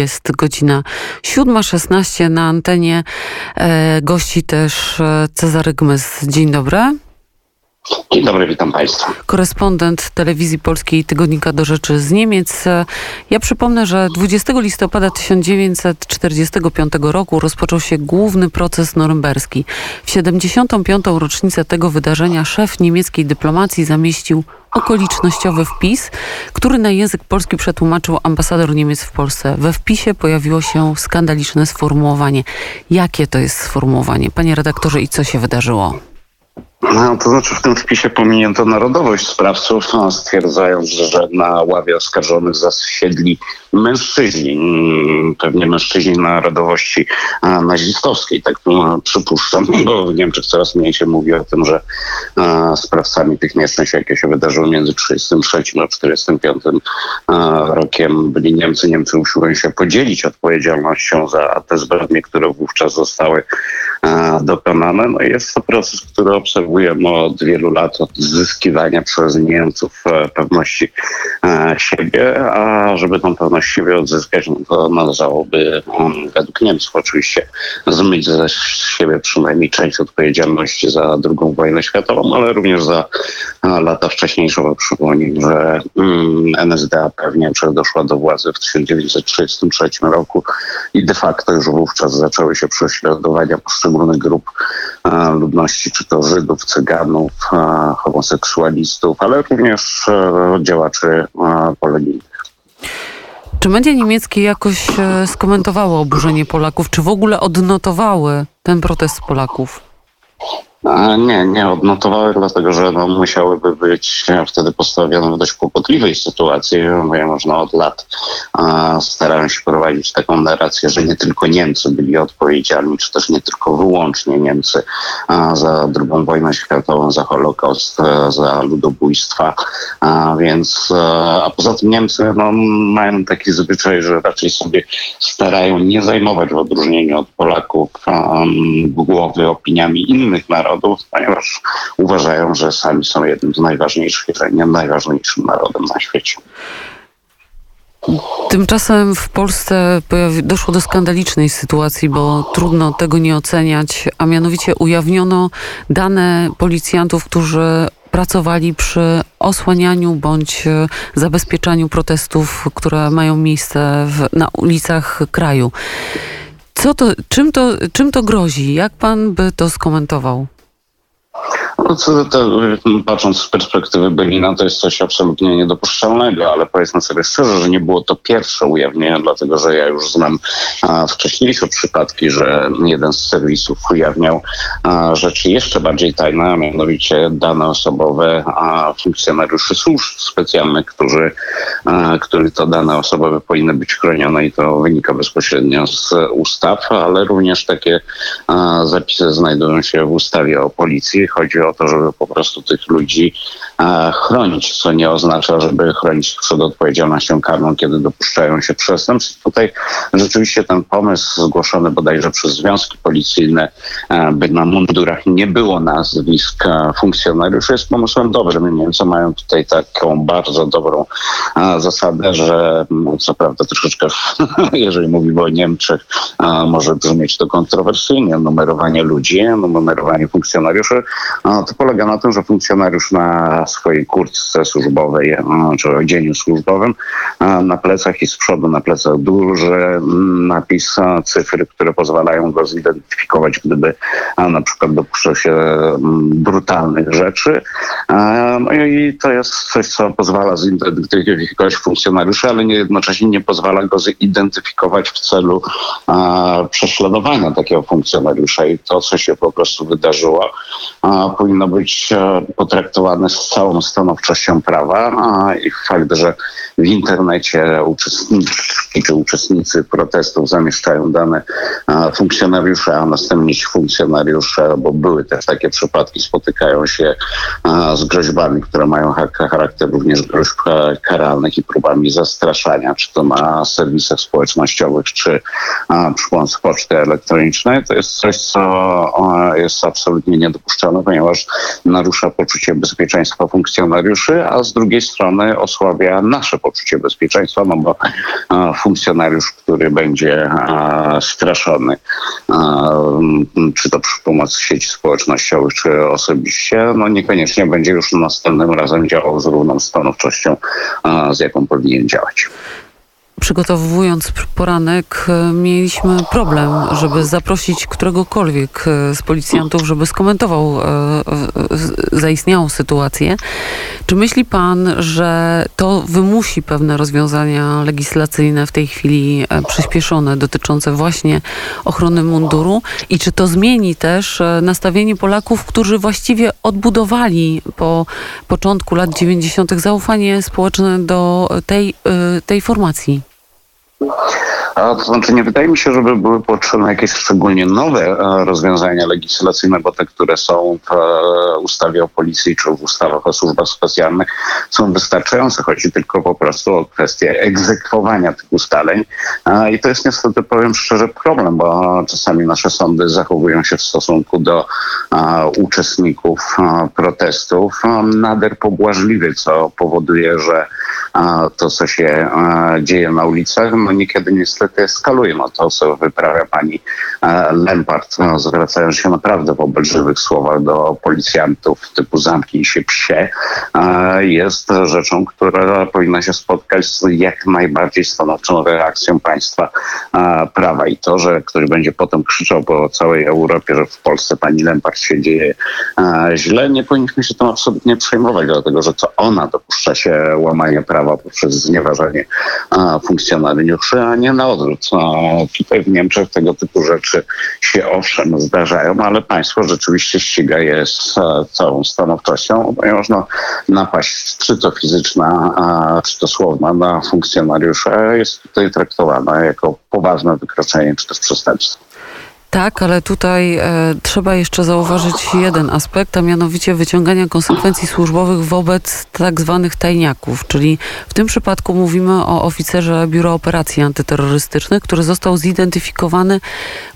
Jest godzina 7.16 na antenie. E, gości też e, Cezary Gmys. Dzień dobry. Dzień dobry, witam Państwa. Korespondent telewizji polskiej Tygodnika do Rzeczy z Niemiec. Ja przypomnę, że 20 listopada 1945 roku rozpoczął się główny proces norymberski. W 75. rocznicę tego wydarzenia szef niemieckiej dyplomacji zamieścił okolicznościowy wpis, który na język polski przetłumaczył ambasador Niemiec w Polsce. We wpisie pojawiło się skandaliczne sformułowanie. Jakie to jest sformułowanie? Panie redaktorze, i co się wydarzyło? No, to znaczy w tym wpisie pominięto narodowość sprawców, no, stwierdzając, że na ławie oskarżonych zasiedli mężczyźni, mm, pewnie mężczyźni narodowości nazistowskiej, tak no, przypuszczam, bo w Niemczech coraz mniej się mówi o tym, że sprawcami tych nieszczęść, jakie się wydarzyły między 1933 a 1945 rokiem byli Niemcy. Niemcy usiłują się podzielić odpowiedzialnością za te zbrodnie, które wówczas zostały dokonane. No jest to proces, który obserwujemy od wielu lat, od zyskiwania przez Niemców e, pewności e, siebie, a żeby tą pewność siebie odzyskać, no to należałoby mm, według Niemców oczywiście zmyć ze siebie przynajmniej część odpowiedzialności za II wojnę światową, ale również za lata wcześniejsze, bo przypomnę, że mm, NSDAP w Niemczech doszła do władzy w 1933 roku i de facto już wówczas zaczęły się prześladowania poszczególnych grup ludności, czy to Żydów, Cyganów, homoseksualistów, ale również e, działaczy polonijnych. Czy media niemieckie jakoś e, skomentowały oburzenie Polaków, czy w ogóle odnotowały ten protest Polaków? Nie, nie odnotowały, dlatego że no, musiałyby być wtedy postawione w dość kłopotliwej sytuacji, bo można od lat a, starają się prowadzić taką narrację, że nie tylko Niemcy byli odpowiedzialni, czy też nie tylko wyłącznie Niemcy za II wojnę światową, za Holokaust, a, za ludobójstwa, a, więc a poza tym Niemcy no, mają taki zwyczaj, że raczej sobie starają nie zajmować w odróżnieniu od Polaków głowy opiniami innych narodów, narodów, ponieważ uważają, że sami są jednym z najważniejszych, jeżeli nie najważniejszym narodem na świecie. Tymczasem w Polsce doszło do skandalicznej sytuacji, bo trudno tego nie oceniać, a mianowicie ujawniono dane policjantów, którzy pracowali przy osłanianiu bądź e, zabezpieczaniu protestów, które mają miejsce w, na ulicach kraju. Co to, czym, to, czym to grozi? Jak pan by to skomentował? No, to, patrząc z perspektywy Berlina, to jest coś absolutnie niedopuszczalnego, ale powiedzmy sobie szczerze, że nie było to pierwsze ujawnienie, dlatego że ja już znam a, wcześniejsze przypadki, że jeden z serwisów ujawniał a, rzeczy jeszcze bardziej tajne, a mianowicie dane osobowe a, funkcjonariuszy służb specjalnych, którzy, a, których to dane osobowe powinny być chronione i to wynika bezpośrednio z ustaw, ale również takie a, zapisy znajdują się w ustawie o policji. Chodzi o to, żeby po prostu tych ludzi e, chronić, co nie oznacza, żeby chronić przed odpowiedzialnością karną, kiedy dopuszczają się przestępstw. Tutaj rzeczywiście ten pomysł zgłoszony bodajże przez związki policyjne, e, by na mundurach nie było nazwisk e, funkcjonariuszy, jest pomysłem dobrym. Niemcy mają tutaj taką bardzo dobrą zasadę, że no, co prawda troszeczkę, jeżeli mówimy o Niemczech, może brzmieć to kontrowersyjnie, numerowanie ludzi, numerowanie funkcjonariuszy, to polega na tym, że funkcjonariusz na swojej kurtce służbowej, e, czy odzieniu służbowym, e, na plecach i z przodu na plecach duży mm, napis, e, cyfry, które pozwalają go zidentyfikować, gdyby na przykład dopuszczał się mm, brutalnych rzeczy. No i to jest coś, co pozwala zidentyfikować funkcjonariusza, ale nie, jednocześnie nie pozwala go zidentyfikować w celu prześladowania takiego funkcjonariusza. I to, co się po prostu wydarzyło, powinno być e, potraktowane z całą stanowczością prawa i fakt, że w internecie uczestnicy protestów zamieszczają dane funkcjonariusze, a następnie ci funkcjonariusze, bo były też takie przypadki, spotykają się z groźbami, które mają charakter również groźb karalnych i próbami zastraszania, czy to na serwisach społecznościowych, czy przy pomocy poczty elektronicznej. To jest coś, co jest absolutnie niedopuszczalne, ponieważ narusza poczucie bezpieczeństwa funkcjonariuszy, a z drugiej strony osłabia nasze poczucie bezpieczeństwa, no bo e, funkcjonariusz, który będzie e, straszony, e, czy to przy pomocy sieci społecznościowych, czy osobiście, no niekoniecznie będzie już następnym razem działał z równą stanowczością, z jaką powinien działać. Przygotowując poranek, e, mieliśmy problem, żeby zaprosić któregokolwiek e, z policjantów, żeby skomentował e, zaistniałą sytuację. Czy myśli pan, że to wymusi pewne rozwiązania legislacyjne w tej chwili przyspieszone, dotyczące właśnie ochrony munduru? I czy to zmieni też nastawienie Polaków, którzy właściwie odbudowali po początku lat 90. zaufanie społeczne do tej, tej formacji? A to znaczy nie wydaje mi się, żeby były potrzebne jakieś szczególnie nowe e, rozwiązania legislacyjne, bo te, które są w e, ustawie o policji czy w ustawach o służbach specjalnych są wystarczające. Chodzi tylko po prostu o kwestię egzekwowania tych ustaleń. I to jest niestety, powiem szczerze, problem, bo czasami nasze sądy zachowują się w stosunku do uczestników protestów nader pobłażliwie, co powoduje, że to, co się dzieje na ulicach, no niekiedy niestety eskaluje. No to, co wyprawia pani e, Lempart, no, zwracając się naprawdę w obelżywych słowach do policjantów typu zamknij się psie, e, jest rzeczą, która powinna się spotkać z jak najbardziej stanowczą reakcją państwa e, prawa. I to, że ktoś będzie potem krzyczał po całej Europie, że w Polsce pani Lempart się dzieje źle, nie powinniśmy się tym absolutnie przejmować, dlatego że to ona dopuszcza się łamania prawa poprzez znieważanie funkcjonariuszy, a nie na odwrót. No, tutaj w Niemczech tego typu rzeczy się owszem zdarzają, ale państwo rzeczywiście ściga je z e, całą stanowczością, ponieważ napaść czy to fizyczna, czy to słowna na funkcjonariusza jest tutaj traktowana jako poważne wykroczenie czy też przestępstwo. Tak, ale tutaj e, trzeba jeszcze zauważyć jeden aspekt, a mianowicie wyciągania konsekwencji służbowych wobec tak zwanych tajniaków, czyli w tym przypadku mówimy o oficerze Biura Operacji Antyterrorystycznych, który został zidentyfikowany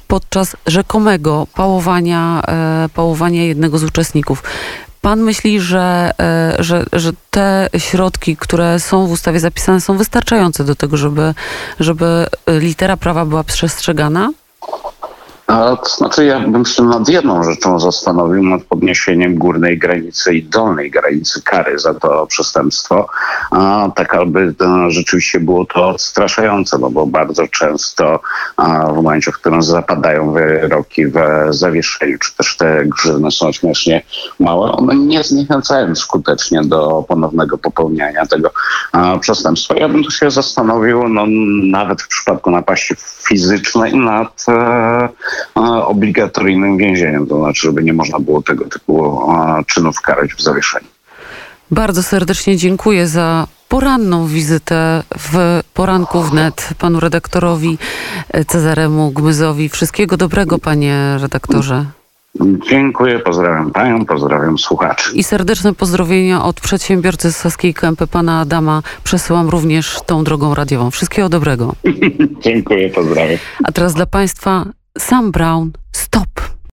podczas rzekomego pałowania, e, pałowania jednego z uczestników. Pan myśli, że, e, że, że te środki, które są w ustawie zapisane, są wystarczające do tego, żeby, żeby litera prawa była przestrzegana? A, to znaczy ja bym się nad jedną rzeczą zastanowił, nad podniesieniem górnej granicy i dolnej granicy kary za to przestępstwo, a, tak aby no, rzeczywiście było to odstraszające, no bo bardzo często a, w momencie, w którym zapadają wyroki w zawieszeniu, czy też te grzywny są śmiesznie małe, one nie zniechęcają skutecznie do ponownego popełniania tego a, przestępstwa. Ja bym tu się zastanowił, no, nawet w przypadku napaści fizycznej nad e, obligatoryjnym więzieniem, to znaczy, żeby nie można było tego typu czynów karać w zawieszeniu. Bardzo serdecznie dziękuję za poranną wizytę w poranku wnet panu redaktorowi Cezaremu Gmyzowi. Wszystkiego dobrego, panie redaktorze. Dziękuję, pozdrawiam panią, pozdrawiam słuchaczy. I serdeczne pozdrowienia od przedsiębiorcy z Saskiej Kępy, pana Adama, przesyłam również tą drogą radiową. Wszystkiego dobrego. Dziękuję, pozdrawiam. A teraz dla państwa Sam Brown, stop!